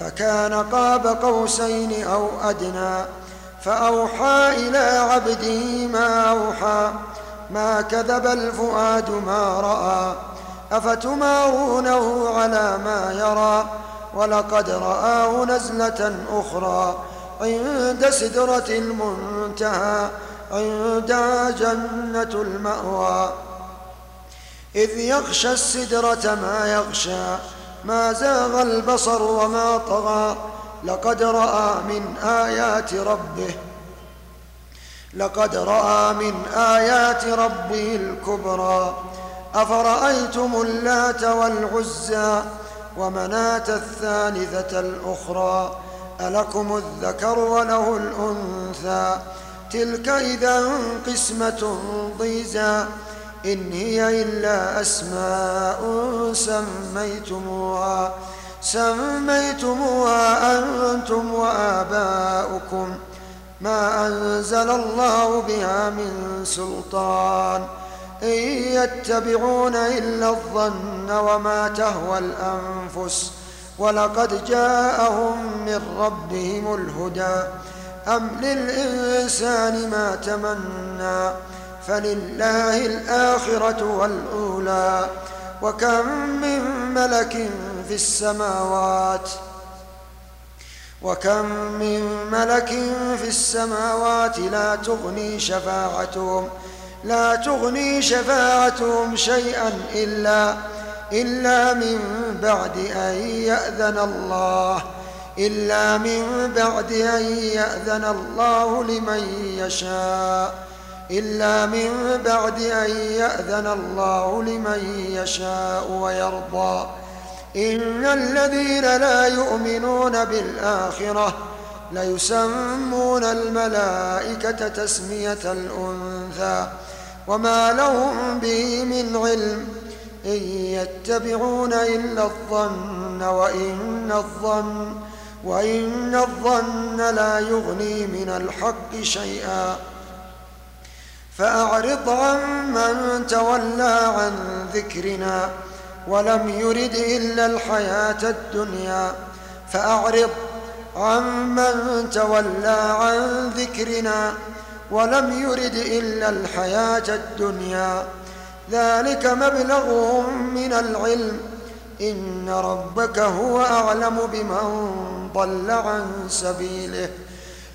فكان قاب قوسين أو أدنى فأوحى إلى عبده ما أوحى ما كذب الفؤاد ما رأى أفتمارونه على ما يرى ولقد رآه نزلة أخرى عند سدرة المنتهى عندها جنة المأوى. إذ يغشى السدرة ما يغشى ما زاغ البصر وما طغى لقد رأى من آيات ربه لقد رأى من آيات ربه الكبرى أفرأيتم اللات والعزى ومناة الثالثة الأخرى ألكم الذكر وله الأنثى تلك إذا قسمة ضيزى إن هي إلا أسماء سميتموها سميتموها أنتم وآباؤكم. ما أنزل الله بها من سلطان إن يتبعون إلا الظن وما تهوى الأنفس. ولقد جاءهم من ربهم الهدى أم للإنسان ما تمنى؟ فلله الآخرة والأولى وكم من ملك في السماوات؟ وكم من ملك في السماوات لا تغني شفاعتهم لا تغني شفاعتهم شيئا إلا إلا من بعد أن يأذن الله إلا من بعد أن يأذن الله لمن يشاء. إلا من بعد أن يأذن الله لمن يشاء ويرضى. إن الذين لا يؤمنون بالآخرة ليسمون الملائكة تسمية الأنثى وما لهم به من علم. إن يتبعون إلا الظن وإن الظن وإن الظن لا يغني من الحق شيئا. فأعرض عن من تولى عن ذكرنا ولم يرد إلا الحياة الدنيا. فأعرض عن من تولى عن ذكرنا ولم يرد إلا الحياة الدنيا. ذلك مبلغهم من العلم. إن ربك هو أعلم بمن ضل عن سبيله.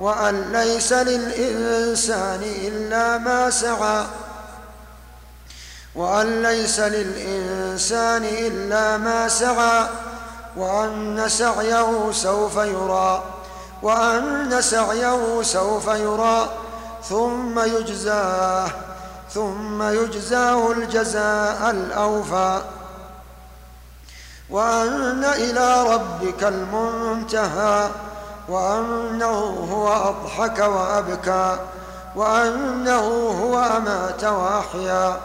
وأن ليس للإنسان إلا ما سعى. وأن ليس للإنسان إلا ما سعى. وأن سعيه سوف يرى. وأن سعيه سوف يرى. ثم يجزاه. ثم يجزاه الجزاء الأوفى. وأن إلى ربك المنتهى. وأنه هو أضحك وأبكى وأنه هو أمات وأحيا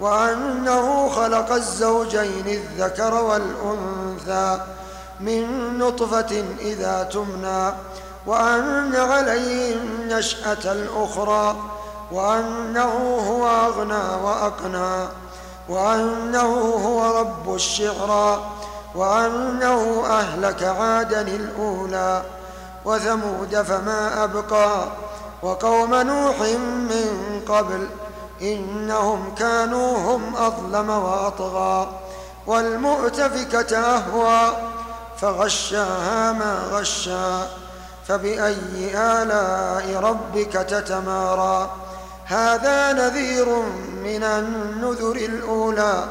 وأنه خلق الزوجين الذكر والأنثى من نطفة إذا تمنى وأن عليه النشأة الأخرى وأنه هو أغنى وأقنى وأنه هو رب الشعرى وأنه أهلك عادا الأولى. وثمود فما أبقى وقوم نوح من قبل إنهم كانوا هم أظلم وأطغى والمؤتفكة أهوى فغشاها ما غشا فبأي آلاء ربك تتمارى هذا نذير من النذر الأولى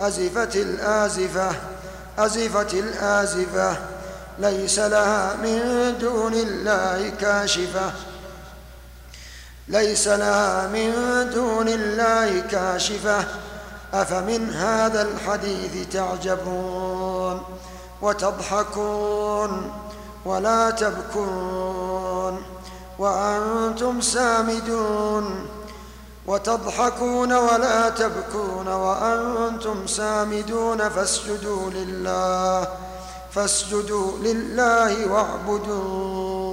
أزفت الآزفة أزفت الآزفة ليس لها من دون الله كاشفة. ليس لها من دون الله كاشفة. أفمن هذا الحديث تعجبون وتضحكون ولا تبكون وأنتم سامدون وتضحكون ولا تبكون وأنتم سامدون فاسجدوا لله. فاسجدوا لله واعبدون